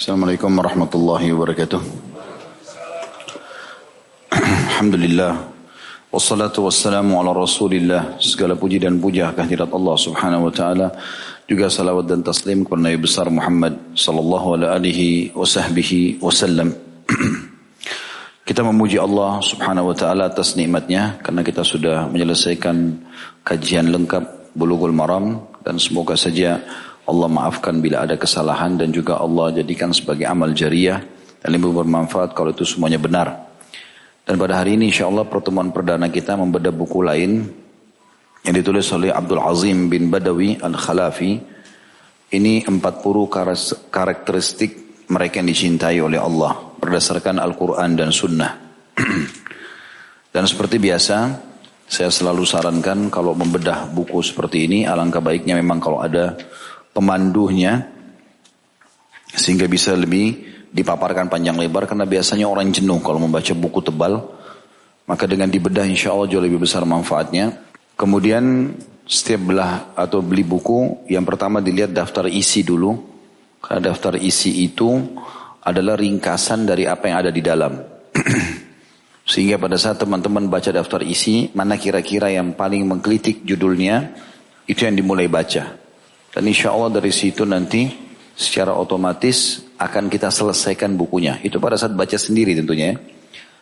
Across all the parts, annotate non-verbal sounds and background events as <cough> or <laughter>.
Assalamualaikum warahmatullahi wabarakatuh. Alhamdulillah. Wassalatu wassalamu ala rasulillah. Segala puji dan puja kehadirat Allah subhanahu wa ta'ala. Juga salawat dan taslim kepada Nabi besar Muhammad sallallahu alaihi wa sahbihi wasallam. <clears throat> Kita memuji Allah subhanahu wa ta'ala atas nikmatnya. Karena kita sudah menyelesaikan kajian lengkap Bulughul Maram. Dan semoga saja Allah maafkan bila ada kesalahan dan juga Allah jadikan sebagai amal jariah dan lebih bermanfaat kalau itu semuanya benar. Dan pada hari ini insya Allah pertemuan perdana kita membedah buku lain yang ditulis oleh Abdul Azim bin Badawi Al-Khalafi. Ini 40 karakteristik mereka yang dicintai oleh Allah berdasarkan Al-Quran dan Sunnah. <clears throat> dan seperti biasa, saya selalu sarankan kalau membedah buku seperti ini, alangkah baiknya memang kalau ada pemandunya sehingga bisa lebih dipaparkan panjang lebar karena biasanya orang jenuh kalau membaca buku tebal maka dengan dibedah insya Allah jauh lebih besar manfaatnya kemudian setiap belah atau beli buku yang pertama dilihat daftar isi dulu karena daftar isi itu adalah ringkasan dari apa yang ada di dalam <clears throat> Sehingga pada saat teman-teman baca daftar isi, mana kira-kira yang paling mengkritik judulnya, itu yang dimulai baca. Dan insya Allah dari situ nanti secara otomatis akan kita selesaikan bukunya. Itu pada saat baca sendiri tentunya.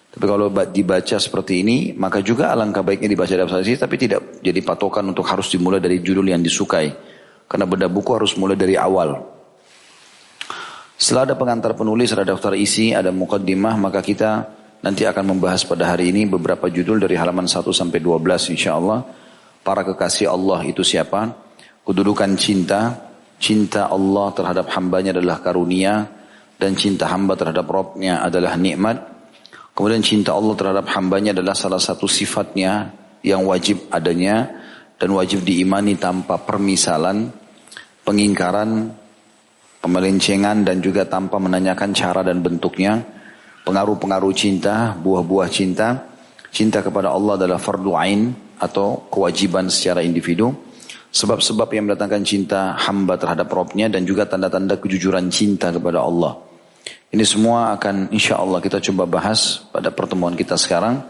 Tapi kalau dibaca seperti ini, maka juga alangkah baiknya dibaca daftar isi, tapi tidak jadi patokan untuk harus dimulai dari judul yang disukai. Karena beda buku harus mulai dari awal. Setelah ada pengantar penulis, ada daftar isi, ada mukaddimah, maka kita Nanti akan membahas pada hari ini beberapa judul dari halaman 1 sampai 12 insya Allah. Para kekasih Allah itu siapa? Kedudukan cinta. Cinta Allah terhadap hambanya adalah karunia. Dan cinta hamba terhadap Robnya adalah nikmat. Kemudian cinta Allah terhadap hambanya adalah salah satu sifatnya yang wajib adanya. Dan wajib diimani tanpa permisalan, pengingkaran, pemelincengan dan juga tanpa menanyakan cara dan bentuknya pengaruh-pengaruh cinta, buah-buah cinta. Cinta kepada Allah adalah fardu ain atau kewajiban secara individu. Sebab-sebab yang mendatangkan cinta hamba terhadap Robnya dan juga tanda-tanda kejujuran cinta kepada Allah. Ini semua akan insya Allah kita coba bahas pada pertemuan kita sekarang.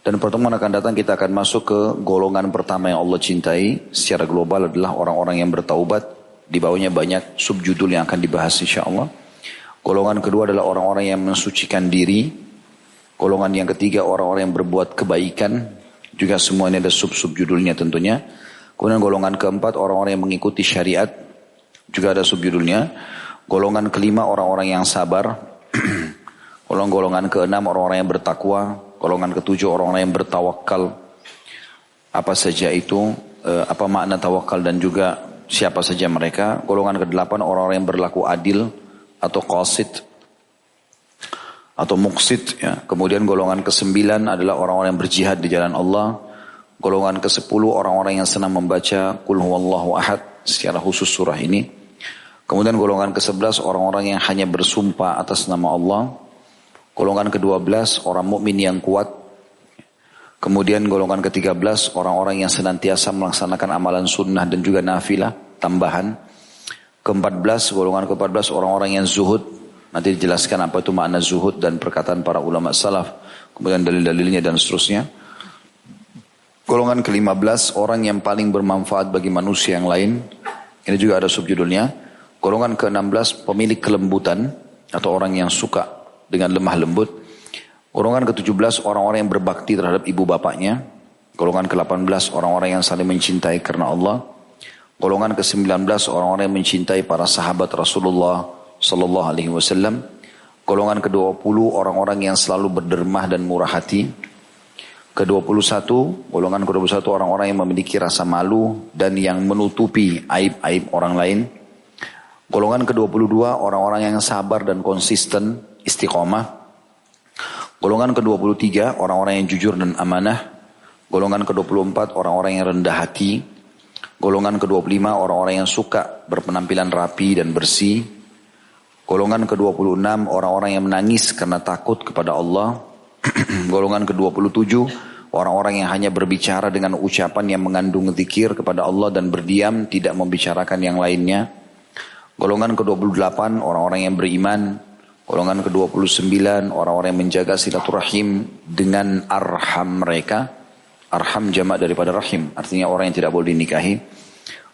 Dan pertemuan akan datang kita akan masuk ke golongan pertama yang Allah cintai secara global adalah orang-orang yang bertaubat. Di bawahnya banyak subjudul yang akan dibahas insya Allah. Golongan kedua adalah orang-orang yang mensucikan diri. Golongan yang ketiga orang-orang yang berbuat kebaikan. Juga semua ini ada sub-sub judulnya tentunya. Kemudian golongan keempat orang-orang yang mengikuti syariat. Juga ada subjudulnya. Golongan kelima orang-orang yang sabar. <clears throat> golongan-golongan keenam orang-orang yang bertakwa. Golongan ketujuh orang-orang yang bertawakal. Apa saja itu, eh, apa makna tawakal dan juga siapa saja mereka. Golongan kedelapan orang-orang yang berlaku adil atau qasid atau muksid ya. Kemudian golongan kesembilan adalah orang-orang yang berjihad di jalan Allah. Golongan ke sepuluh orang-orang yang senang membaca Qul huwallahu ahad secara khusus surah ini. Kemudian golongan ke sebelas orang-orang yang hanya bersumpah atas nama Allah. Golongan ke dua belas orang mukmin yang kuat. Kemudian golongan ke tiga belas orang-orang yang senantiasa melaksanakan amalan sunnah dan juga nafilah tambahan. Ke-14, golongan ke-14 orang-orang yang zuhud. Nanti dijelaskan apa itu makna zuhud dan perkataan para ulama salaf. Kemudian dalil-dalilnya dan seterusnya. Golongan ke-15 orang yang paling bermanfaat bagi manusia yang lain. Ini juga ada subjudulnya. Golongan ke-16 pemilik kelembutan atau orang yang suka dengan lemah lembut. Golongan ke-17 orang-orang yang berbakti terhadap ibu bapaknya. Golongan ke-18 orang-orang yang saling mencintai karena Allah. Golongan ke-19 orang-orang yang mencintai para sahabat Rasulullah sallallahu alaihi wasallam. Golongan ke-20 orang-orang yang selalu berdermah dan murah hati. Ke-21 golongan ke-21 orang-orang yang memiliki rasa malu dan yang menutupi aib-aib orang lain. Golongan ke-22 orang-orang yang sabar dan konsisten istiqomah. Golongan ke-23 orang-orang yang jujur dan amanah. Golongan ke-24 orang-orang yang rendah hati. Golongan ke-25 orang-orang yang suka berpenampilan rapi dan bersih. Golongan ke-26 orang-orang yang menangis karena takut kepada Allah. <clears throat> Golongan ke-27 orang-orang yang hanya berbicara dengan ucapan yang mengandung zikir kepada Allah dan berdiam tidak membicarakan yang lainnya. Golongan ke-28 orang-orang yang beriman. Golongan ke-29 orang-orang yang menjaga silaturahim dengan arham mereka. Arham jamak daripada rahim. Artinya orang yang tidak boleh dinikahi.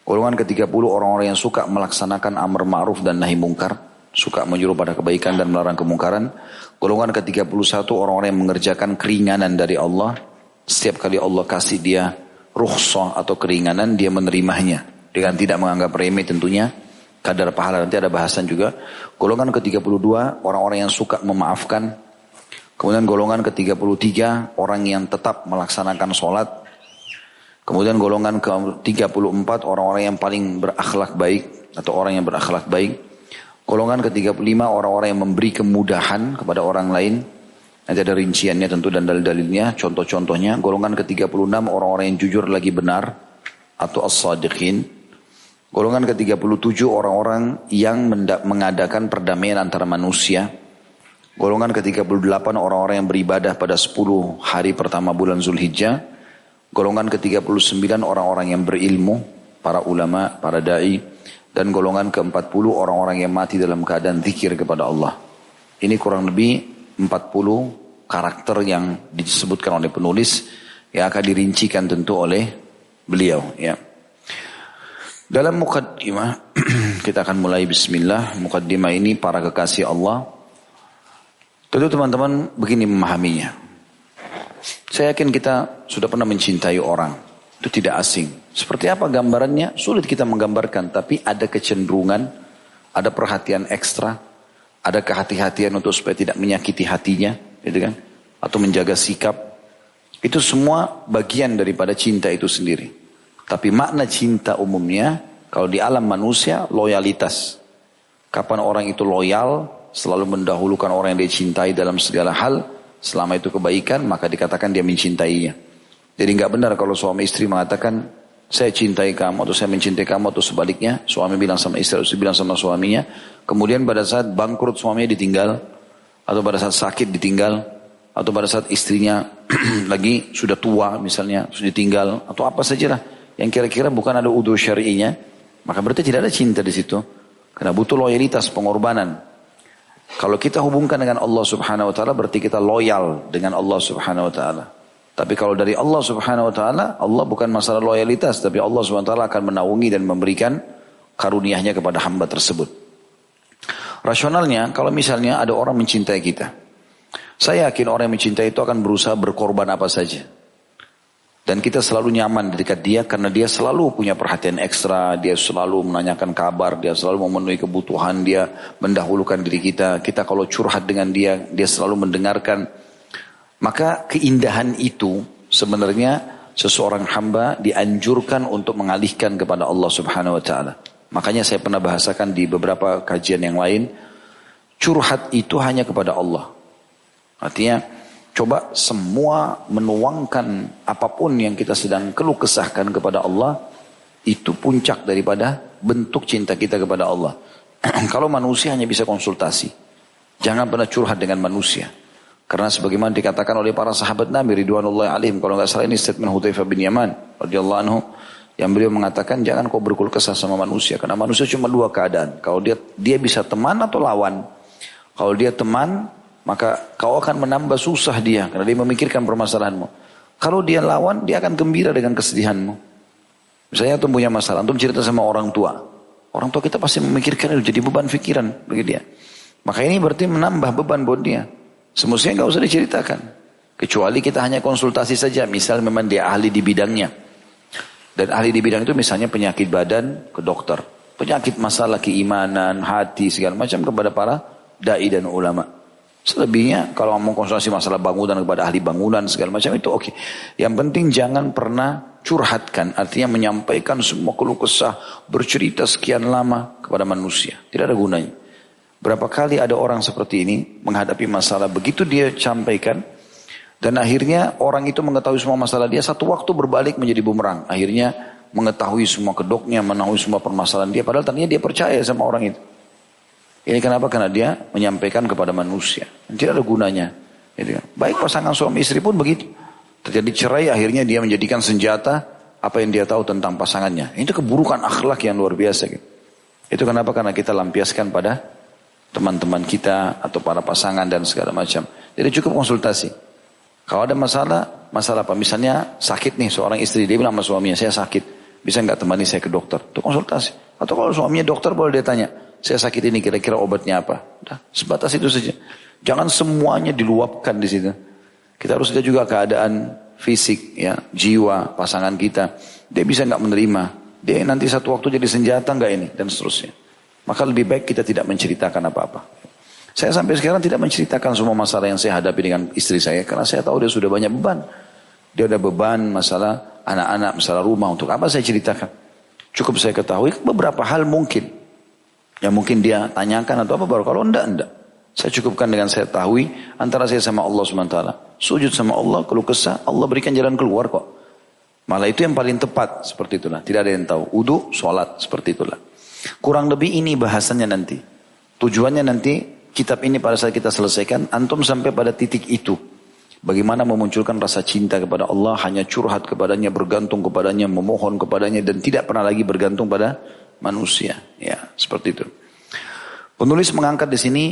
Golongan ke-30 orang-orang yang suka melaksanakan amar ma'ruf dan nahi mungkar. Suka menyuruh pada kebaikan dan melarang kemungkaran. Golongan ke-31 orang-orang yang mengerjakan keringanan dari Allah. Setiap kali Allah kasih dia rukhsah atau keringanan dia menerimanya. Dengan tidak menganggap remeh tentunya kadar pahala nanti ada bahasan juga. Golongan ke-32 orang-orang yang suka memaafkan. Kemudian golongan ke-33 orang yang tetap melaksanakan sholat. Kemudian golongan ke-34 orang-orang yang paling berakhlak baik atau orang yang berakhlak baik. Golongan ke-35 orang-orang yang memberi kemudahan kepada orang lain. Nanti ada rinciannya tentu dan dalil-dalilnya, contoh-contohnya. Golongan ke-36 orang-orang yang jujur lagi benar atau as-sadiqin. Golongan ke-37 orang-orang yang mengadakan perdamaian antara manusia. Golongan ke-38 orang-orang yang beribadah pada 10 hari pertama bulan Zulhijjah. Golongan ke-39 orang-orang yang berilmu, para ulama, para da'i. Dan golongan ke-40 orang-orang yang mati dalam keadaan zikir kepada Allah. Ini kurang lebih 40 karakter yang disebutkan oleh penulis yang akan dirincikan tentu oleh beliau. Ya. Dalam mukaddimah <clears throat> kita akan mulai bismillah. Mukaddimah ini para kekasih Allah. Tentu teman-teman begini memahaminya. Saya yakin kita sudah pernah mencintai orang. Itu tidak asing. Seperti apa gambarannya? Sulit kita menggambarkan. Tapi ada kecenderungan. Ada perhatian ekstra. Ada kehati-hatian untuk supaya tidak menyakiti hatinya. Gitu kan? Atau menjaga sikap. Itu semua bagian daripada cinta itu sendiri. Tapi makna cinta umumnya, kalau di alam manusia, loyalitas. Kapan orang itu loyal, selalu mendahulukan orang yang dia cintai dalam segala hal, selama itu kebaikan, maka dikatakan dia mencintainya. Jadi nggak benar kalau suami istri mengatakan, saya cintai kamu atau saya mencintai kamu atau sebaliknya suami bilang sama istri istri bilang sama suaminya kemudian pada saat bangkrut suaminya ditinggal atau pada saat sakit ditinggal atau pada saat istrinya <clears throat> lagi sudah tua misalnya sudah ditinggal atau apa saja lah yang kira-kira bukan ada udur syari'inya, maka berarti tidak ada cinta di situ. Karena butuh loyalitas, pengorbanan. Kalau kita hubungkan dengan Allah subhanahu wa ta'ala, berarti kita loyal dengan Allah subhanahu wa ta'ala. Tapi kalau dari Allah subhanahu wa ta'ala, Allah bukan masalah loyalitas, tapi Allah subhanahu wa ta'ala akan menaungi dan memberikan karuniahnya kepada hamba tersebut. Rasionalnya, kalau misalnya ada orang mencintai kita, saya yakin orang yang mencintai itu akan berusaha berkorban apa saja. Dan kita selalu nyaman di dekat dia karena dia selalu punya perhatian ekstra, dia selalu menanyakan kabar, dia selalu memenuhi kebutuhan, dia mendahulukan diri kita. Kita kalau curhat dengan dia, dia selalu mendengarkan. Maka keindahan itu sebenarnya seseorang hamba dianjurkan untuk mengalihkan kepada Allah Subhanahu wa taala. Makanya saya pernah bahasakan di beberapa kajian yang lain, curhat itu hanya kepada Allah. Artinya Coba semua menuangkan apa pun yang kita sedang keluh kesahkan kepada Allah. Itu puncak daripada bentuk cinta kita kepada Allah. <clears throat> Kalau manusia hanya bisa konsultasi. Jangan pernah curhat dengan manusia. Karena sebagaimana dikatakan oleh para sahabat Nabi Ridwanullah alaihim. Kalau nggak salah ini statement Hudzaifah bin Yaman. radhiyallahu anhu. Yang beliau mengatakan jangan kau berkul kesah sama manusia. Karena manusia cuma dua keadaan. Kalau dia dia bisa teman atau lawan. Kalau dia teman maka kau akan menambah susah dia karena dia memikirkan permasalahanmu. Kalau dia lawan, dia akan gembira dengan kesedihanmu. Misalnya antum punya masalah, antum cerita sama orang tua. Orang tua kita pasti memikirkan itu jadi beban pikiran bagi dia. Maka ini berarti menambah beban buat dia. Semestinya nggak usah diceritakan. Kecuali kita hanya konsultasi saja. Misal memang dia ahli di bidangnya. Dan ahli di bidang itu misalnya penyakit badan ke dokter. Penyakit masalah keimanan, hati, segala macam kepada para da'i dan ulama. Selebihnya kalau mau konsultasi masalah bangunan kepada ahli bangunan segala macam itu oke. Okay. Yang penting jangan pernah curhatkan. Artinya menyampaikan semua keluh kesah. Bercerita sekian lama kepada manusia. Tidak ada gunanya. Berapa kali ada orang seperti ini menghadapi masalah. Begitu dia sampaikan. Dan akhirnya orang itu mengetahui semua masalah dia. Satu waktu berbalik menjadi bumerang. Akhirnya mengetahui semua kedoknya. Mengetahui semua permasalahan dia. Padahal tadinya dia percaya sama orang itu. Ini kenapa? Karena dia menyampaikan kepada manusia. Tidak ada gunanya. Gitu kan. Baik pasangan suami istri pun begitu. Terjadi cerai akhirnya dia menjadikan senjata apa yang dia tahu tentang pasangannya. Itu keburukan akhlak yang luar biasa. Gitu. Itu kenapa? Karena kita lampiaskan pada teman-teman kita atau para pasangan dan segala macam. Jadi cukup konsultasi. Kalau ada masalah, masalah apa? Misalnya sakit nih seorang istri, dia bilang sama suaminya, saya sakit. Bisa nggak temani saya ke dokter? Itu konsultasi. Atau kalau suaminya dokter boleh dia tanya, saya sakit ini kira-kira obatnya apa? Udah, sebatas itu saja. Jangan semuanya diluapkan di situ. Kita harus lihat juga keadaan fisik, ya, jiwa pasangan kita. Dia bisa nggak menerima. Dia nanti satu waktu jadi senjata nggak ini dan seterusnya. Maka lebih baik kita tidak menceritakan apa-apa. Saya sampai sekarang tidak menceritakan semua masalah yang saya hadapi dengan istri saya karena saya tahu dia sudah banyak beban. Dia ada beban masalah anak-anak, masalah rumah. Untuk apa saya ceritakan? Cukup saya ketahui beberapa hal mungkin. Yang mungkin dia tanyakan atau apa baru. Kalau enggak, enggak. Saya cukupkan dengan saya tahu antara saya sama Allah SWT. Sujud sama Allah, kalau kesah, Allah berikan jalan keluar kok. Malah itu yang paling tepat, seperti itulah. Tidak ada yang tahu. Udu, sholat, seperti itulah. Kurang lebih ini bahasannya nanti. Tujuannya nanti, kitab ini pada saat kita selesaikan, antum sampai pada titik itu. Bagaimana memunculkan rasa cinta kepada Allah, hanya curhat kepadanya, bergantung kepadanya, memohon kepadanya, dan tidak pernah lagi bergantung pada manusia. Ya, seperti itu. Penulis mengangkat di sini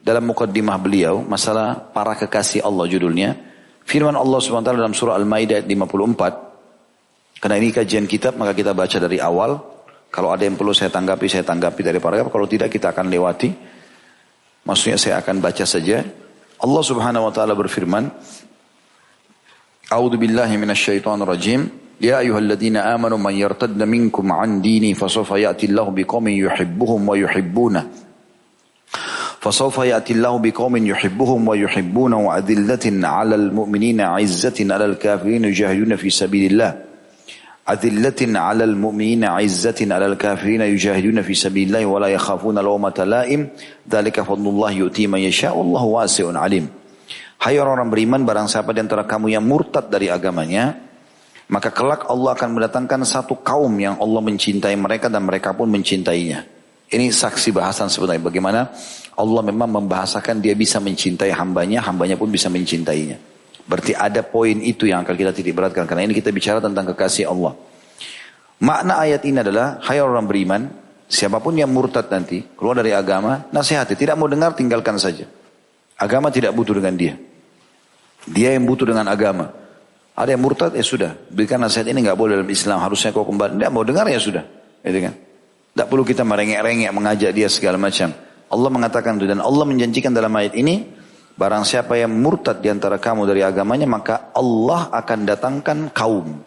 dalam mukaddimah beliau masalah para kekasih Allah judulnya. Firman Allah SWT dalam surah Al-Maidah 54. Karena ini kajian kitab maka kita baca dari awal. Kalau ada yang perlu saya tanggapi, saya tanggapi dari paragraf. Kalau tidak kita akan lewati. Maksudnya saya akan baca saja. Allah Subhanahu wa taala berfirman, A'udzu billahi minasyaitonir rajim. Ya ayyuhalladzina amanu man yartadda minkum an dini fasawfa ya'ti Allahu biqaumin yuhibbuhum wa yuhibbuna فسوف يأتي الله بقوم يحبهم ويحبونه وأذلة على المؤمنين عزة على الكافرين يجاهدون في سبيل الله adillatin 'alal mu'minina 'izzatin 'alal kafirina yujahiduna fi sabilillahi wa la yakhafuna lawmata la'im dzalika fadlullah yu'ti man yasha wallahu wasi'un 'alim Hai orang-orang beriman barang siapa di antara kamu yang murtad dari agamanya maka kelak Allah akan mendatangkan satu kaum yang Allah mencintai mereka dan mereka pun mencintainya. Ini saksi bahasan sebenarnya. Bagaimana Allah memang membahasakan dia bisa mencintai hambanya, hambanya pun bisa mencintainya. Berarti ada poin itu yang akan kita titik beratkan. Karena ini kita bicara tentang kekasih Allah. Makna ayat ini adalah, hai orang beriman, siapa pun yang murtad nanti, keluar dari agama, nasihati. Tidak mau dengar, tinggalkan saja. Agama tidak butuh dengan dia. Dia yang butuh dengan agama. Ada yang murtad, ya sudah. Berikan nasihat ini nggak boleh dalam Islam. Harusnya kau kembali. Tidak mau dengar, ya sudah. Gitu kan? Tidak perlu kita merengek-rengek mengajak dia segala macam. Allah mengatakan itu dan Allah menjanjikan dalam ayat ini barang siapa yang murtad di antara kamu dari agamanya maka Allah akan datangkan kaum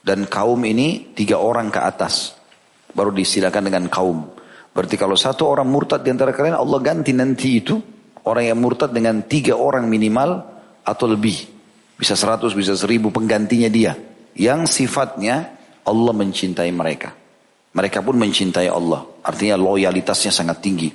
dan kaum ini tiga orang ke atas baru disilakan dengan kaum. Berarti kalau satu orang murtad di antara kalian Allah ganti nanti itu orang yang murtad dengan tiga orang minimal atau lebih. Bisa seratus, bisa seribu penggantinya dia. Yang sifatnya Allah mencintai mereka. Mereka pun mencintai Allah. Artinya loyalitasnya sangat tinggi.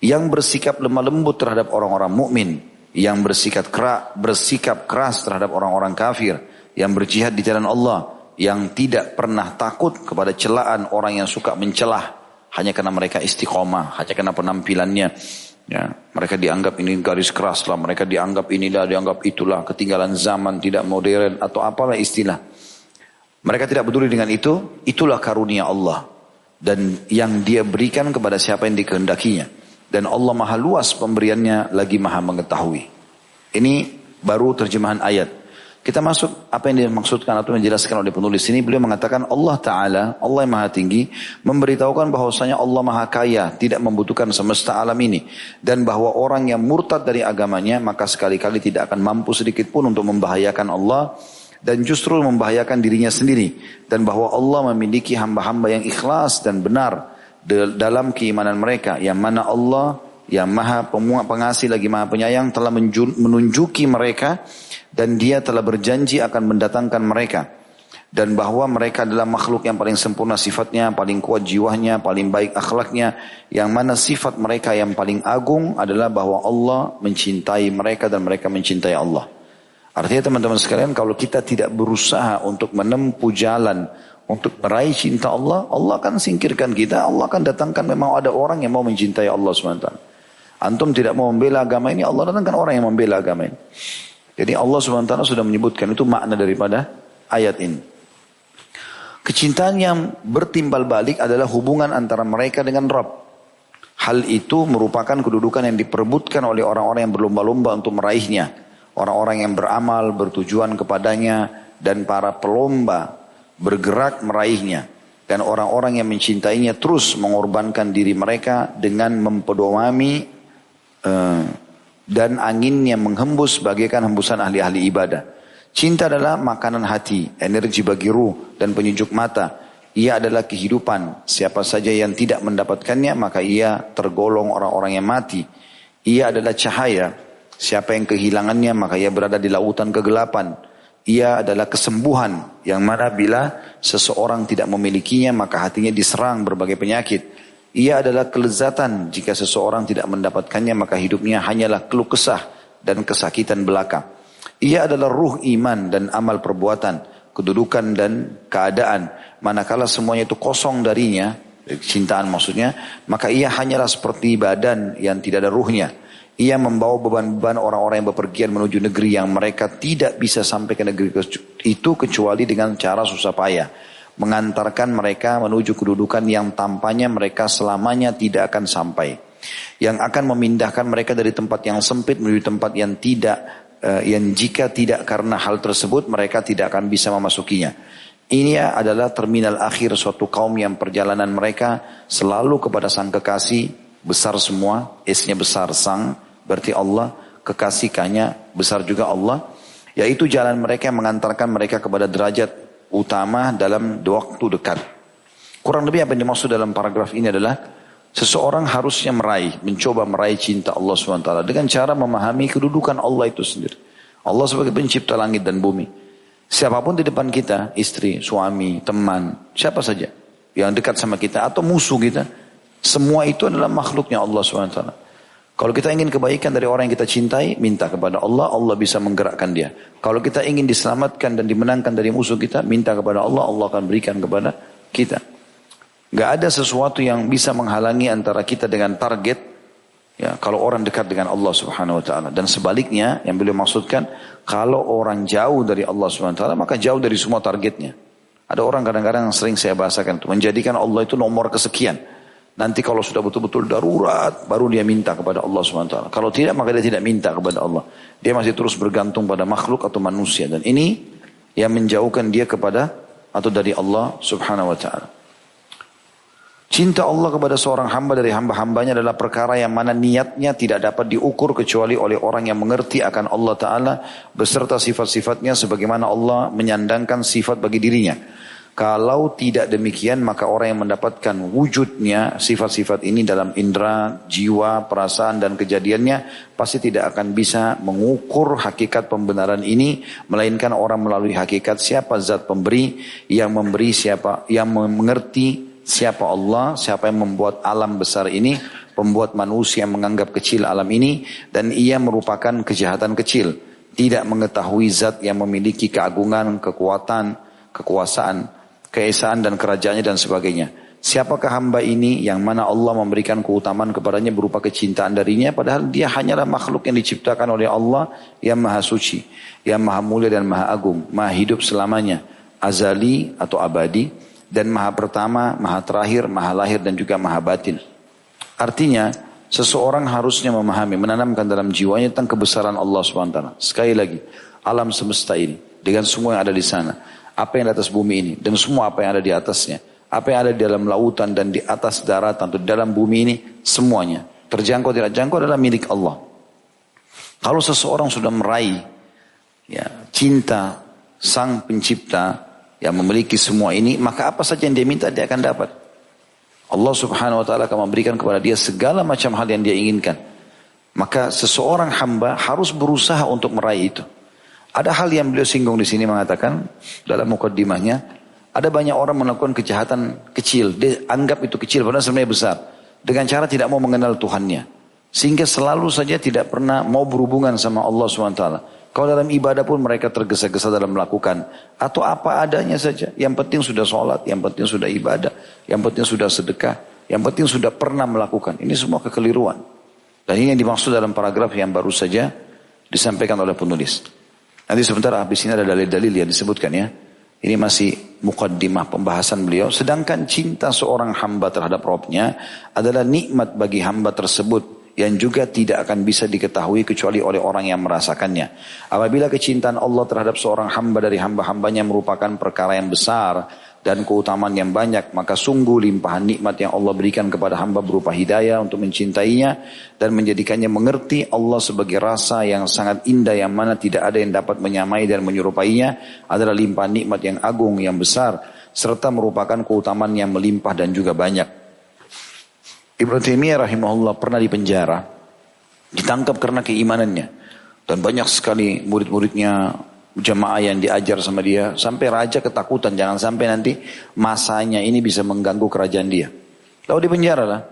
Yang bersikap lemah lembut terhadap orang-orang mukmin, yang bersikap keras, bersikap keras terhadap orang-orang kafir, yang berjihad di jalan Allah, yang tidak pernah takut kepada celaan orang yang suka mencelah hanya karena mereka istiqomah, hanya karena penampilannya. Ya, mereka dianggap ini garis keras lah, mereka dianggap inilah, dianggap itulah, ketinggalan zaman, tidak modern atau apalah istilah. Mereka tidak peduli dengan itu, itulah karunia Allah. Dan yang dia berikan kepada siapa yang dikehendakinya. Dan Allah maha luas pemberiannya lagi maha mengetahui. Ini baru terjemahan ayat. Kita masuk apa yang dimaksudkan atau menjelaskan oleh penulis ini. Beliau mengatakan Allah Ta'ala, Allah yang maha tinggi, memberitahukan bahwasanya Allah maha kaya, tidak membutuhkan semesta alam ini. Dan bahwa orang yang murtad dari agamanya, maka sekali-kali tidak akan mampu sedikit pun untuk membahayakan Allah dan justru membahayakan dirinya sendiri dan bahwa Allah memiliki hamba-hamba yang ikhlas dan benar dalam keimanan mereka. Yang mana Allah yang maha pengasih lagi maha penyayang telah menunjuki mereka dan dia telah berjanji akan mendatangkan mereka. Dan bahwa mereka adalah makhluk yang paling sempurna sifatnya, paling kuat jiwanya, paling baik akhlaknya, yang mana sifat mereka yang paling agung adalah bahwa Allah mencintai mereka dan mereka mencintai Allah. Artinya teman-teman sekalian kalau kita tidak berusaha untuk menempuh jalan untuk meraih cinta Allah, Allah akan singkirkan kita, Allah akan datangkan memang ada orang yang mau mencintai Allah SWT. Antum tidak mau membela agama ini, Allah datangkan orang yang membela agama ini. Jadi Allah SWT sudah menyebutkan itu makna daripada ayat ini. Kecintaan yang bertimbal balik adalah hubungan antara mereka dengan Rabb. Hal itu merupakan kedudukan yang diperebutkan oleh orang-orang yang berlomba-lomba untuk meraihnya. Orang-orang yang beramal, bertujuan kepadanya, dan para pelomba bergerak meraihnya. Dan orang-orang yang mencintainya terus mengorbankan diri mereka dengan mempedomami uh, dan anginnya menghembus bagaikan hembusan ahli-ahli ibadah. Cinta adalah makanan hati, energi bagi ruh dan penyejuk mata. Ia adalah kehidupan. Siapa saja yang tidak mendapatkannya maka ia tergolong orang-orang yang mati. Ia adalah cahaya. Siapa yang kehilangannya maka ia berada di lautan kegelapan. Ia adalah kesembuhan yang mana bila seseorang tidak memilikinya maka hatinya diserang berbagai penyakit. Ia adalah kelezatan jika seseorang tidak mendapatkannya maka hidupnya hanyalah keluh kesah dan kesakitan belaka. Ia adalah ruh iman dan amal perbuatan, kedudukan dan keadaan. Manakala semuanya itu kosong darinya, cintaan maksudnya, maka ia hanyalah seperti badan yang tidak ada ruhnya. Ia membawa beban-beban orang-orang yang bepergian menuju negeri yang mereka tidak bisa sampai ke negeri itu kecuali dengan cara susah payah. Mengantarkan mereka menuju kedudukan yang tampaknya mereka selamanya tidak akan sampai. Yang akan memindahkan mereka dari tempat yang sempit menuju tempat yang tidak uh, yang jika tidak karena hal tersebut mereka tidak akan bisa memasukinya. Ini adalah terminal akhir suatu kaum yang perjalanan mereka selalu kepada sang kekasih besar semua, esnya besar sang Berarti Allah kekasihkannya besar juga Allah. Yaitu jalan mereka yang mengantarkan mereka kepada derajat utama dalam waktu dekat. Kurang lebih apa yang dimaksud dalam paragraf ini adalah seseorang harusnya meraih, mencoba meraih cinta Allah SWT dengan cara memahami kedudukan Allah itu sendiri. Allah sebagai pencipta langit dan bumi. Siapa pun di depan kita, istri, suami, teman, siapa saja yang dekat sama kita atau musuh kita, semua itu adalah makhluknya Allah SWT. Kalau kita ingin kebaikan dari orang yang kita cintai, minta kepada Allah, Allah bisa menggerakkan dia. Kalau kita ingin diselamatkan dan dimenangkan dari musuh kita, minta kepada Allah, Allah akan berikan kepada kita. Gak ada sesuatu yang bisa menghalangi antara kita dengan target. Ya, kalau orang dekat dengan Allah Subhanahu Wa Taala dan sebaliknya yang beliau maksudkan, kalau orang jauh dari Allah Subhanahu Wa Taala maka jauh dari semua targetnya. Ada orang kadang-kadang sering saya bahasakan itu menjadikan Allah itu nomor kesekian. Nanti kalau sudah betul-betul darurat, baru dia minta kepada Allah SWT. Kalau tidak, maka dia tidak minta kepada Allah. Dia masih terus bergantung pada makhluk atau manusia. Dan ini yang menjauhkan dia kepada atau dari Allah Subhanahu Wa Taala. Cinta Allah kepada seorang hamba dari hamba-hambanya adalah perkara yang mana niatnya tidak dapat diukur kecuali oleh orang yang mengerti akan Allah Ta'ala beserta sifat-sifatnya sebagaimana Allah menyandangkan sifat bagi dirinya. Kalau tidak demikian maka orang yang mendapatkan wujudnya sifat-sifat ini dalam indera, jiwa, perasaan dan kejadiannya pasti tidak akan bisa mengukur hakikat pembenaran ini melainkan orang melalui hakikat siapa zat pemberi yang memberi siapa yang mengerti siapa Allah, siapa yang membuat alam besar ini, pembuat manusia yang menganggap kecil alam ini dan ia merupakan kejahatan kecil, tidak mengetahui zat yang memiliki keagungan, kekuatan, kekuasaan keesaan dan kerajaannya dan sebagainya. Siapakah hamba ini yang mana Allah memberikan keutamaan kepadanya berupa kecintaan darinya padahal dia hanyalah makhluk yang diciptakan oleh Allah yang maha suci, yang maha mulia dan maha agung, maha hidup selamanya, azali atau abadi dan maha pertama, maha terakhir, maha lahir dan juga maha batin. Artinya seseorang harusnya memahami, menanamkan dalam jiwanya tentang kebesaran Allah SWT. Sekali lagi, alam semesta ini dengan semua yang ada di sana apa yang di atas bumi ini dan semua apa yang ada di atasnya. Apa yang ada di dalam lautan dan di atas daratan atau dalam bumi ini semuanya terjangkau tidak jangkau adalah milik Allah. Kalau seseorang sudah meraih ya, cinta sang pencipta yang memiliki semua ini, maka apa saja yang dia minta dia akan dapat. Allah subhanahu wa ta'ala akan memberikan kepada dia segala macam hal yang dia inginkan. Maka seseorang hamba harus berusaha untuk meraih itu. Ada hal yang beliau singgung di sini mengatakan dalam mukaddimahnya, ada banyak orang melakukan kejahatan kecil, dia anggap itu kecil padahal sebenarnya besar dengan cara tidak mau mengenal Tuhannya. Sehingga selalu saja tidak pernah mau berhubungan sama Allah SWT. Kalau dalam ibadah pun mereka tergesa-gesa dalam melakukan. Atau apa adanya saja. Yang penting sudah sholat, yang penting sudah ibadah, yang penting sudah sedekah, yang penting sudah pernah melakukan. Ini semua kekeliruan. Dan ini yang dimaksud dalam paragraf yang baru saja disampaikan oleh penulis. Nanti sebentar habis ini ada dalil-dalil yang disebutkan ya. Ini masih mukaddimah pembahasan beliau. Sedangkan cinta seorang hamba terhadap Robnya adalah nikmat bagi hamba tersebut yang juga tidak akan bisa diketahui kecuali oleh orang yang merasakannya. Apabila kecintaan Allah terhadap seorang hamba dari hamba-hambanya merupakan perkara yang besar, dan keutamaan yang banyak maka sungguh limpahan nikmat yang Allah berikan kepada hamba berupa hidayah untuk mencintainya dan menjadikannya mengerti Allah sebagai rasa yang sangat indah yang mana tidak ada yang dapat menyamai dan menyerupainya adalah limpahan nikmat yang agung yang besar serta merupakan keutamaan yang melimpah dan juga banyak. Ibnu Taimiyah rahimahullah pernah di penjara ditangkap karena keimanannya dan banyak sekali murid-muridnya jemaah yang diajar sama dia sampai raja ketakutan jangan sampai nanti masanya ini bisa mengganggu kerajaan dia. Lalu di penjara lah.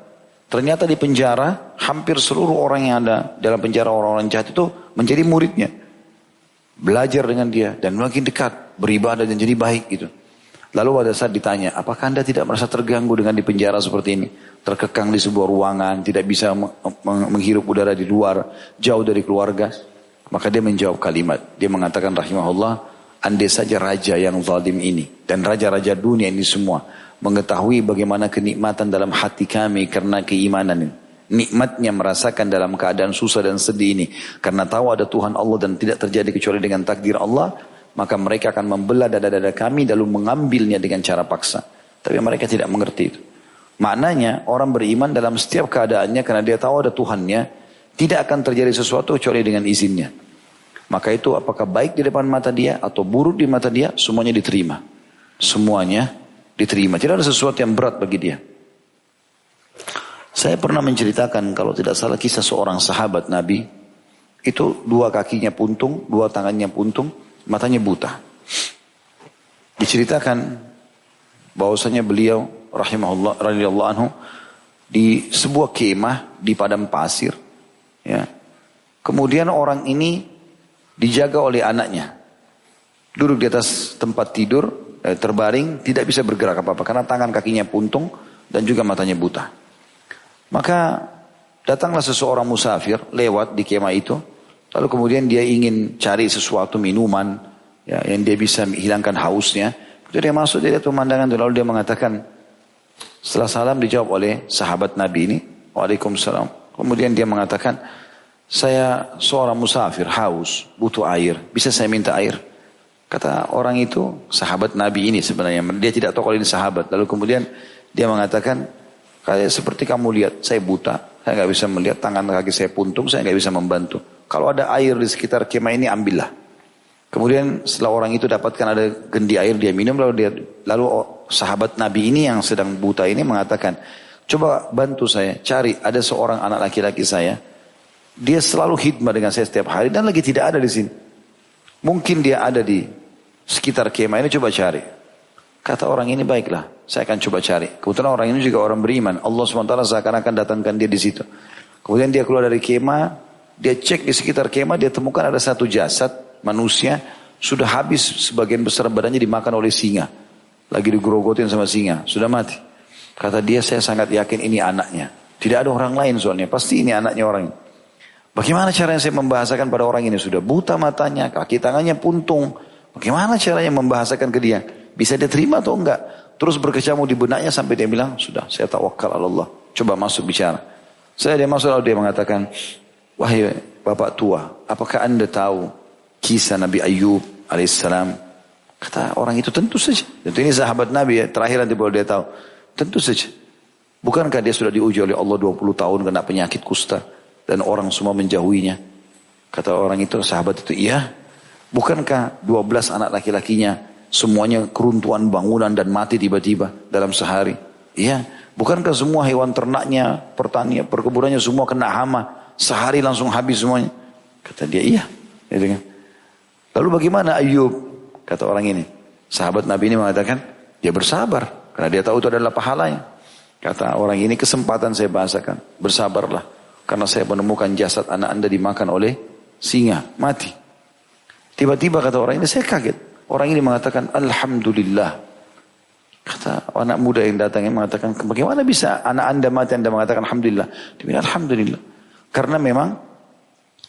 Ternyata di penjara hampir seluruh orang yang ada dalam penjara orang-orang jahat itu menjadi muridnya. Belajar dengan dia dan makin dekat beribadah dan jadi baik gitu. Lalu pada saat ditanya, apakah anda tidak merasa terganggu dengan di penjara seperti ini? Terkekang di sebuah ruangan, tidak bisa menghirup udara di luar, jauh dari keluarga. Maka dia menjawab kalimat. Dia mengatakan rahimahullah, andai saja raja yang zalim ini dan raja-raja dunia ini semua mengetahui bagaimana kenikmatan dalam hati kami karena keimanan ini. Nikmatnya merasakan dalam keadaan susah dan sedih ini. Karena tahu ada Tuhan Allah dan tidak terjadi kecuali dengan takdir Allah. Maka mereka akan membelah dada-dada kami lalu mengambilnya dengan cara paksa. Tapi mereka tidak mengerti itu. Maknanya orang beriman dalam setiap keadaannya karena dia tahu ada Tuhannya tidak akan terjadi sesuatu kecuali dengan izinnya. Maka itu apakah baik di depan mata dia atau buruk di mata dia, semuanya diterima. Semuanya diterima. Tidak ada sesuatu yang berat bagi dia. Saya pernah menceritakan kalau tidak salah kisah seorang sahabat Nabi. Itu dua kakinya puntung, dua tangannya puntung, matanya buta. Diceritakan bahwasanya beliau rahimahullah radhiyallahu anhu di sebuah kemah di padang pasir Ya. Kemudian orang ini dijaga oleh anaknya. Duduk di atas tempat tidur, eh, terbaring, tidak bisa bergerak apa-apa karena tangan kakinya puntung dan juga matanya buta. Maka datanglah seseorang musafir lewat di kemah itu, lalu kemudian dia ingin cari sesuatu minuman ya, yang dia bisa hilangkan hausnya. Jadi dia masuk dia lihat pemandangan itu lalu dia mengatakan setelah salam dijawab oleh sahabat Nabi ini, Waalaikumsalam. Kemudian dia mengatakan, saya seorang musafir, haus, butuh air. Bisa saya minta air? Kata orang itu, sahabat Nabi ini sebenarnya. Dia tidak tahu kalau ini sahabat. Lalu kemudian dia mengatakan, kayak seperti kamu lihat, saya buta. Saya nggak bisa melihat tangan kaki saya puntung, saya nggak bisa membantu. Kalau ada air di sekitar kemah ini, ambillah. Kemudian setelah orang itu dapatkan ada gendi air, dia minum. Lalu dia, lalu sahabat Nabi ini yang sedang buta ini mengatakan, Coba bantu saya, cari ada seorang anak laki-laki saya. Dia selalu hikmah dengan saya setiap hari dan lagi tidak ada di sini. Mungkin dia ada di sekitar kemah ini, coba cari. Kata orang ini baiklah, saya akan coba cari. Kebetulan orang ini juga orang beriman. Allah SWT seakan-akan datangkan dia di situ. Kemudian dia keluar dari kemah, dia cek di sekitar kemah, dia temukan ada satu jasad manusia sudah habis sebagian besar badannya dimakan oleh singa. Lagi digrogotin sama singa, sudah mati. Kata dia saya sangat yakin ini anaknya. Tidak ada orang lain soalnya. Pasti ini anaknya orang ini. Bagaimana caranya saya membahasakan pada orang ini? Sudah buta matanya, kaki tangannya puntung. Bagaimana caranya membahasakan ke dia? Bisa dia terima atau enggak? Terus berkecamuk di benaknya sampai dia bilang, sudah saya tawakal Allah. Coba masuk bicara. Saya dia masuk lalu dia mengatakan, wahai bapak tua, apakah anda tahu kisah Nabi Ayub alaihissalam? Kata orang itu tentu saja. Tentu ini sahabat Nabi ya, terakhir nanti boleh dia tahu. Tentu saja. Bukankah dia sudah diuji oleh Allah 20 tahun kena penyakit kusta dan orang semua menjauhinya? Kata orang itu, sahabat itu, iya. Bukankah 12 anak laki-lakinya semuanya keruntuhan bangunan dan mati tiba-tiba dalam sehari? Iya. Bukankah semua hewan ternaknya, pertanian, perkebunannya semua kena hama, sehari langsung habis semuanya? Kata dia, iya. Lalu bagaimana Ayub? Kata orang ini. Sahabat Nabi ini mengatakan, dia bersabar. Karena dia tahu itu adalah pahalanya. Kata orang ini kesempatan saya bahasakan. Bersabarlah. Karena saya menemukan jasad anak anda dimakan oleh singa. Mati. Tiba-tiba kata orang ini saya kaget. Orang ini mengatakan Alhamdulillah. Kata anak muda yang datang yang mengatakan bagaimana bisa anak anda mati anda mengatakan Alhamdulillah. Dia bilang Alhamdulillah. Karena memang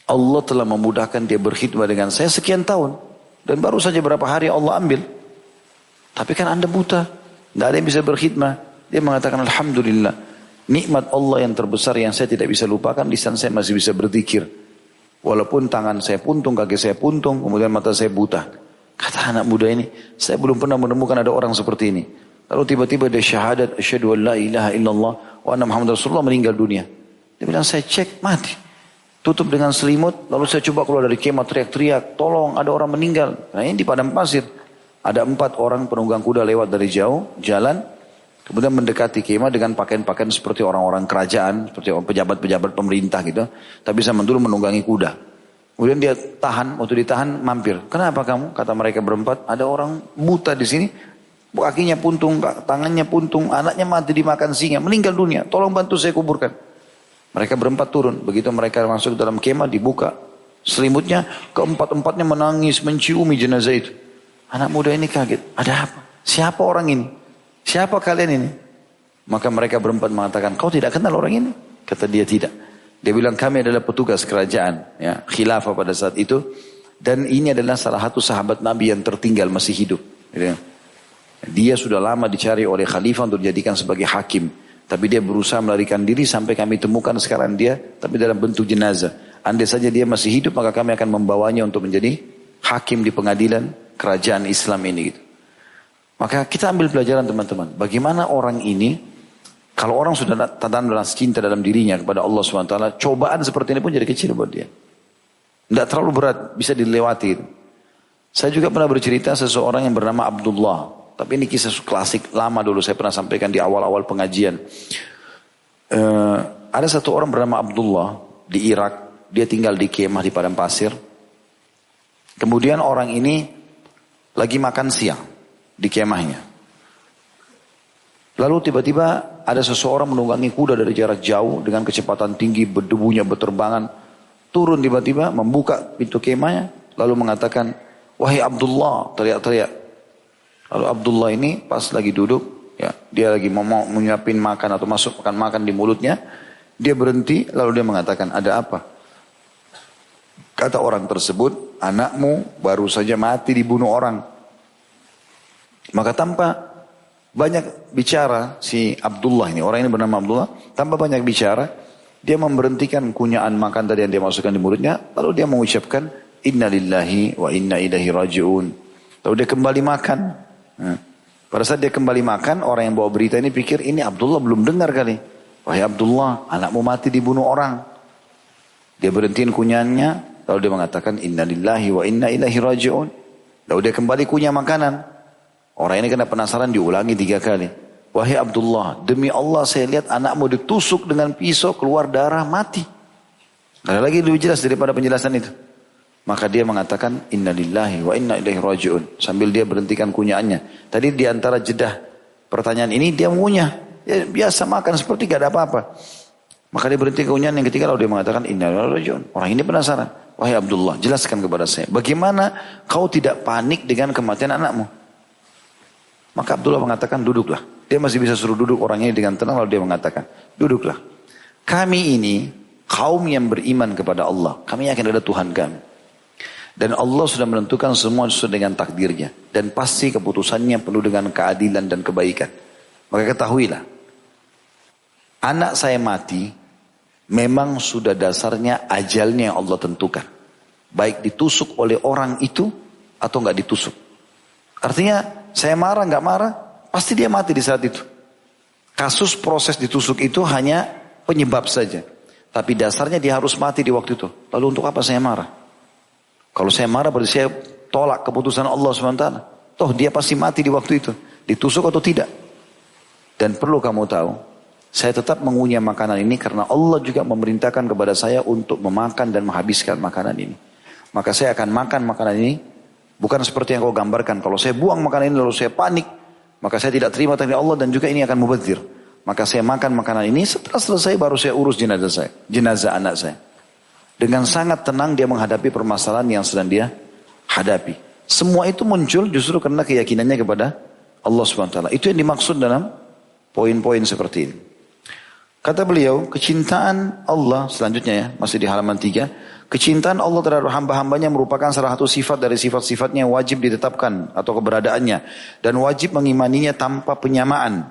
Allah telah memudahkan dia berkhidmat dengan saya sekian tahun. Dan baru saja berapa hari Allah ambil. Tapi kan anda buta. Tidak ada yang bisa berkhidmah. Dia mengatakan Alhamdulillah. Nikmat Allah yang terbesar yang saya tidak bisa lupakan. Lisan saya masih bisa berzikir. Walaupun tangan saya puntung, kaki saya puntung, kemudian mata saya buta. Kata anak muda ini, saya belum pernah menemukan ada orang seperti ini. Lalu tiba-tiba dia syahadat, asyhadu an la ilaha illallah wa anna Muhammad Rasulullah meninggal dunia. Dia bilang, saya cek, mati. Tutup dengan selimut, lalu saya coba keluar dari kemah teriak-teriak, tolong ada orang meninggal. Nah ini di padang pasir. Ada empat orang penunggang kuda lewat dari jauh, jalan. Kemudian mendekati kemah dengan pakaian-pakaian seperti orang-orang kerajaan, seperti pejabat-pejabat pemerintah gitu. Tapi sama dulu menunggangi kuda. Kemudian dia tahan, waktu ditahan mampir. Kenapa kamu? Kata mereka berempat, ada orang buta di sini, kakinya puntung, tangannya puntung, anaknya mati dimakan singa, meninggal dunia. Tolong bantu saya kuburkan. Mereka berempat turun. Begitu mereka masuk dalam kemah, dibuka selimutnya, keempat-empatnya menangis, menciumi jenazah itu. Anak muda ini kaget. Ada apa? Siapa orang ini? Siapa kalian ini? Maka mereka berempat mengatakan, kau tidak kenal orang ini? Kata dia tidak. Dia bilang kami adalah petugas kerajaan, ya, khilafah pada saat itu. Dan ini adalah salah satu sahabat Nabi yang tertinggal masih hidup. Dia sudah lama dicari oleh khalifah untuk dijadikan sebagai hakim. Tapi dia berusaha melarikan diri sampai kami temukan sekarang dia, tapi dalam bentuk jenazah. Andai saja dia masih hidup, maka kami akan membawanya untuk menjadi hakim di pengadilan kerajaan Islam ini. Gitu. Maka kita ambil pelajaran teman-teman. Bagaimana orang ini, kalau orang sudah tanam dalam cinta dalam dirinya kepada Allah SWT, cobaan seperti ini pun jadi kecil buat dia. Tidak terlalu berat, bisa dilewati. Saya juga pernah bercerita seseorang yang bernama Abdullah. Tapi ini kisah klasik lama dulu saya pernah sampaikan di awal-awal pengajian. Uh, ada satu orang bernama Abdullah di Irak. Dia tinggal di kemah di padang pasir. Kemudian orang ini lagi makan siang di kemahnya. Lalu tiba-tiba ada seseorang menunggangi kuda dari jarak jauh dengan kecepatan tinggi, berdebunya berterbangan. Turun tiba-tiba, membuka pintu kemahnya, lalu mengatakan, Wahai Abdullah, teriak-teriak. Lalu Abdullah ini pas lagi duduk, ya dia lagi mau, mau makan atau masuk makan makan di mulutnya, dia berhenti, lalu dia mengatakan, ada apa? Kata orang tersebut, anakmu baru saja mati dibunuh orang. Maka tanpa banyak bicara si Abdullah ini, orang ini bernama Abdullah, tanpa banyak bicara, dia memberhentikan kunyaan makan tadi yang dia masukkan di mulutnya, lalu dia mengucapkan Inna lillahi wa inna ilahi raji'un. Lalu dia kembali makan. Nah, pada saat dia kembali makan, orang yang bawa berita ini pikir ini Abdullah belum dengar kali. Wahai Abdullah, anakmu mati dibunuh orang. Dia berhentiin kunyannya, lalu dia mengatakan Inna lillahi wa inna ilahi raji'un. Lalu dia kembali kunyah makanan. Orang ini kena penasaran diulangi tiga kali. Wahai Abdullah, demi Allah saya lihat anakmu ditusuk dengan pisau keluar darah mati. Ada lagi lebih jelas daripada penjelasan itu. Maka dia mengatakan inna lillahi wa inna ilaihi rajiun. Sambil dia berhentikan kunyaannya. Tadi di antara jedah pertanyaan ini dia mengunyah. Ya, biasa makan seperti gak ada apa-apa. Maka dia berhenti kunyahan yang ketiga lalu dia mengatakan inna lillahi rajiun. Orang ini penasaran. Wahai Abdullah jelaskan kepada saya. Bagaimana kau tidak panik dengan kematian anakmu? Maka Abdullah mengatakan duduklah. Dia masih bisa suruh duduk orang ini dengan tenang lalu dia mengatakan duduklah. Kami ini kaum yang beriman kepada Allah. Kami yakin ada Tuhan kami. Dan Allah sudah menentukan semua sesuai dengan takdirnya. Dan pasti keputusannya penuh dengan keadilan dan kebaikan. Maka ketahuilah. Anak saya mati. Memang sudah dasarnya ajalnya yang Allah tentukan. Baik ditusuk oleh orang itu. Atau nggak ditusuk. Artinya saya marah, nggak marah, pasti dia mati di saat itu. Kasus proses ditusuk itu hanya penyebab saja. Tapi dasarnya dia harus mati di waktu itu. Lalu untuk apa saya marah? Kalau saya marah berarti saya tolak keputusan Allah SWT. Toh dia pasti mati di waktu itu. Ditusuk atau tidak. Dan perlu kamu tahu. Saya tetap mengunyah makanan ini karena Allah juga memerintahkan kepada saya untuk memakan dan menghabiskan makanan ini. Maka saya akan makan makanan ini Bukan seperti yang kau gambarkan. Kalau saya buang makanan ini lalu saya panik. Maka saya tidak terima takdir Allah dan juga ini akan mubazir. Maka saya makan makanan ini setelah selesai baru saya urus jenazah saya. Jenazah anak saya. Dengan sangat tenang dia menghadapi permasalahan yang sedang dia hadapi. Semua itu muncul justru karena keyakinannya kepada Allah SWT. Itu yang dimaksud dalam poin-poin seperti ini. Kata beliau, kecintaan Allah selanjutnya ya, masih di halaman 3. Kecintaan Allah terhadap hamba-hambanya merupakan salah satu sifat dari sifat-sifatnya wajib ditetapkan atau keberadaannya. Dan wajib mengimaninya tanpa penyamaan.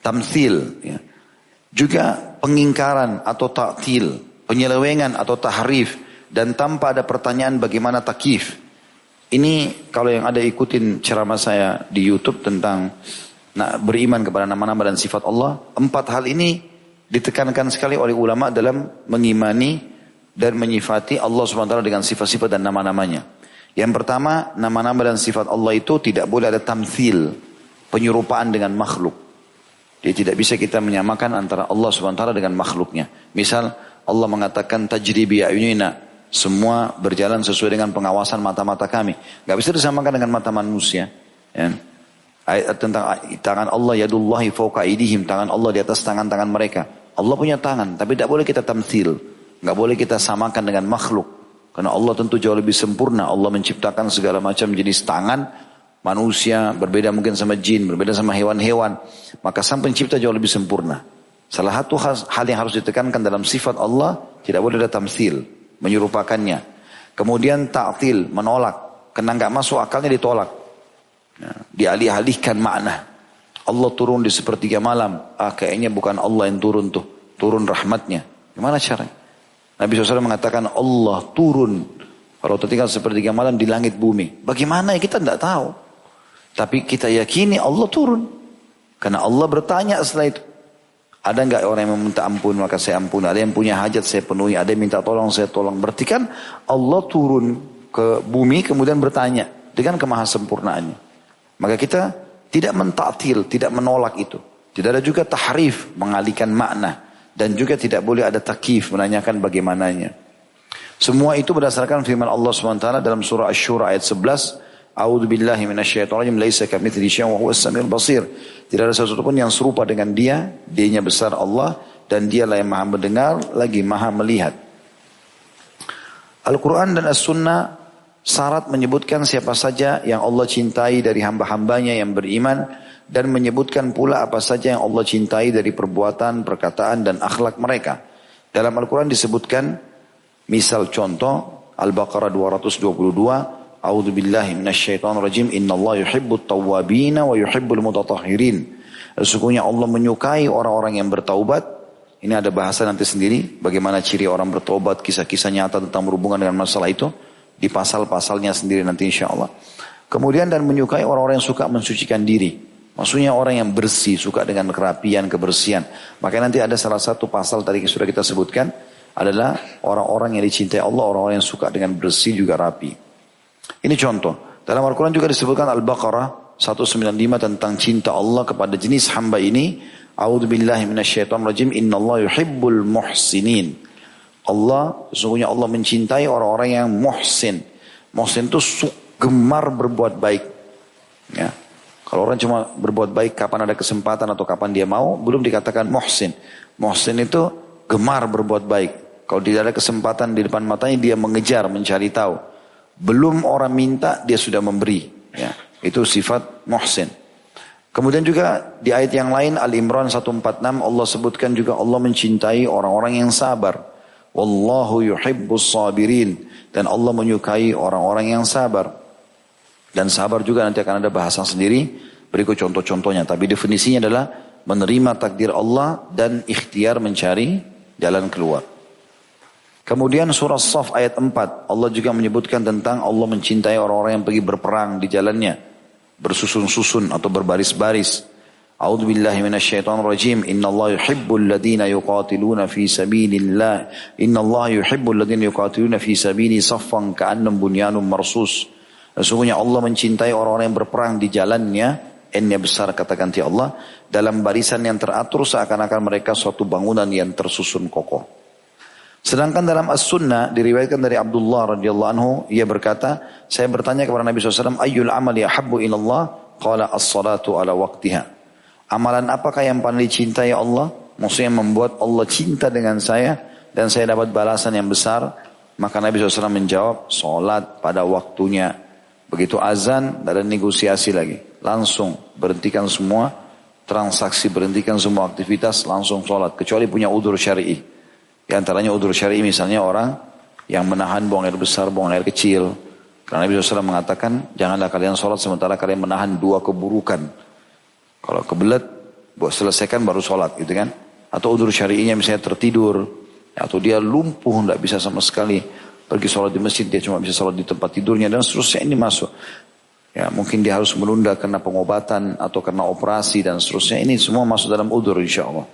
Tamthil. Ya. Juga pengingkaran atau taktil. Penyelewengan atau tahrif. Dan tanpa ada pertanyaan bagaimana takif. Ini kalau yang ada ikutin ceramah saya di Youtube tentang nah, beriman kepada nama-nama dan sifat Allah. Empat hal ini ditekankan sekali oleh ulama dalam mengimani dan menyifati Allah SWT dengan sifat-sifat dan nama-namanya. Yang pertama, nama-nama dan sifat Allah itu tidak boleh ada tamthil, penyerupaan dengan makhluk. Dia tidak bisa kita menyamakan antara Allah SWT dengan makhluknya. Misal Allah mengatakan tajribi ayunina, semua berjalan sesuai dengan pengawasan mata-mata kami. Gak bisa disamakan dengan mata manusia. Ya ayat tentang tangan Allah yadullahi fauqa aidihim tangan Allah di atas tangan-tangan mereka. Allah punya tangan tapi tidak boleh kita tamthil. Nggak boleh kita samakan dengan makhluk. Karena Allah tentu jauh lebih sempurna. Allah menciptakan segala macam jenis tangan. Manusia berbeda mungkin sama jin berbeda sama hewan-hewan. Maka sang pencipta jauh lebih sempurna. Salah satu hal yang harus ditekankan dalam sifat Allah tidak boleh ada tamthil menyerupakannya. Kemudian ta'til menolak. Karena nggak masuk akalnya ditolak Dialih-alihkan makna. Allah turun di sepertiga malam. Ah kayaknya bukan Allah yang turun tuh. Turun rahmatnya. Gimana caranya? Nabi SAW mengatakan Allah turun. Kalau tertinggal sepertiga malam di langit bumi. Bagaimana ya kita tidak tahu. Tapi kita yakini Allah turun. Karena Allah bertanya setelah itu. Ada nggak orang yang meminta ampun maka saya ampun. Ada yang punya hajat saya penuhi. Ada yang minta tolong saya tolong. Berarti kan Allah turun ke bumi kemudian bertanya. Dengan kemahasempurnaannya. Maka kita tidak mentaktil, tidak menolak itu. Tidak ada juga tahrif, mengalihkan makna. Dan juga tidak boleh ada takif, menanyakan bagaimananya. Semua itu berdasarkan firman Allah SWT dalam surah Ash-Shura ayat 11. A'udhu billahi minasyaitonirrajim laisa kamitsli syai'un wa huwas basir. Tidak ada sesuatu pun yang serupa dengan dia, dia besar Allah dan dialah yang Maha mendengar lagi Maha melihat. Al-Quran dan As-Sunnah Syarat menyebutkan siapa saja yang Allah cintai dari hamba-hambanya yang beriman dan menyebutkan pula apa saja yang Allah cintai dari perbuatan, perkataan dan akhlak mereka. Dalam Al-Quran disebutkan misal contoh Al-Baqarah 222 A'udzu billahi minasyaitonir rajim innallaha yuhibbut tawwabina wa yuhibbul mutatahhirin. Sesungguhnya Allah menyukai orang-orang yang bertaubat. Ini ada bahasa nanti sendiri bagaimana ciri orang bertobat, kisah-kisah nyata tentang berhubungan dengan masalah itu di pasal-pasalnya sendiri nanti insya Allah. Kemudian dan menyukai orang-orang yang suka mensucikan diri. Maksudnya orang yang bersih, suka dengan kerapian, kebersihan. Makanya nanti ada salah satu pasal tadi yang sudah kita sebutkan. Adalah orang-orang yang dicintai Allah, orang-orang yang suka dengan bersih juga rapi. Ini contoh. Dalam Al-Quran juga disebutkan Al-Baqarah 195 tentang cinta Allah kepada jenis hamba ini. A'udhu billahi Allah yuhibbul muhsinin. Allah, sesungguhnya Allah mencintai orang-orang yang muhsin. Muhsin itu gemar berbuat baik. Ya. Kalau orang cuma berbuat baik kapan ada kesempatan atau kapan dia mau, belum dikatakan muhsin. Muhsin itu gemar berbuat baik. Kalau tidak ada kesempatan di depan matanya, dia mengejar, mencari tahu. Belum orang minta, dia sudah memberi. Ya. Itu sifat muhsin. Kemudian juga di ayat yang lain Al-Imran 146 Allah sebutkan juga Allah mencintai orang-orang yang sabar. Wallahu yuhibbus sabirin. Dan Allah menyukai orang-orang yang sabar. Dan sabar juga nanti akan ada bahasa sendiri. Berikut contoh-contohnya. Tapi definisinya adalah menerima takdir Allah dan ikhtiar mencari jalan keluar. Kemudian surah Saf ayat 4. Allah juga menyebutkan tentang Allah mencintai orang-orang yang pergi berperang di jalannya. Bersusun-susun atau berbaris-baris. أعوذ بالله من الشيطان الرجيم إن الله يحب الذين يقاتلون في سبيل الله إن الله يحب الذين يقاتلون في سبيل صفا كأنهم بنيان مرصوص Sesungguhnya Allah mencintai orang-orang yang berperang di jalannya N-nya besar katakan ti Allah Dalam barisan yang teratur seakan-akan mereka suatu bangunan yang tersusun kokoh Sedangkan dalam As-Sunnah diriwayatkan dari Abdullah radhiyallahu anhu ia berkata, saya bertanya kepada Nabi SAW, ayyul amal ya habbu ilallah? Qala as-salatu ala waqtiha. Amalan apakah yang paling dicintai Allah? Maksudnya membuat Allah cinta dengan saya dan saya dapat balasan yang besar. Maka Nabi SAW menjawab, sholat pada waktunya. Begitu azan, tidak ada negosiasi lagi. Langsung berhentikan semua, transaksi, berhentikan semua aktivitas, langsung sholat. Kecuali punya udur syari'i. Di antaranya udur syari'i misalnya orang yang menahan buang air besar, buang air kecil. Karena Nabi SAW mengatakan, janganlah kalian sholat sementara kalian menahan dua keburukan. Kalau kebelet, buat selesaikan baru sholat gitu kan. Atau udur syari'inya misalnya tertidur. Atau dia lumpuh, tidak bisa sama sekali pergi sholat di masjid, dia cuma bisa sholat di tempat tidurnya dan seterusnya ini masuk. Ya, mungkin dia harus menunda karena pengobatan atau karena operasi dan seterusnya. Ini semua masuk dalam udur insya Allah.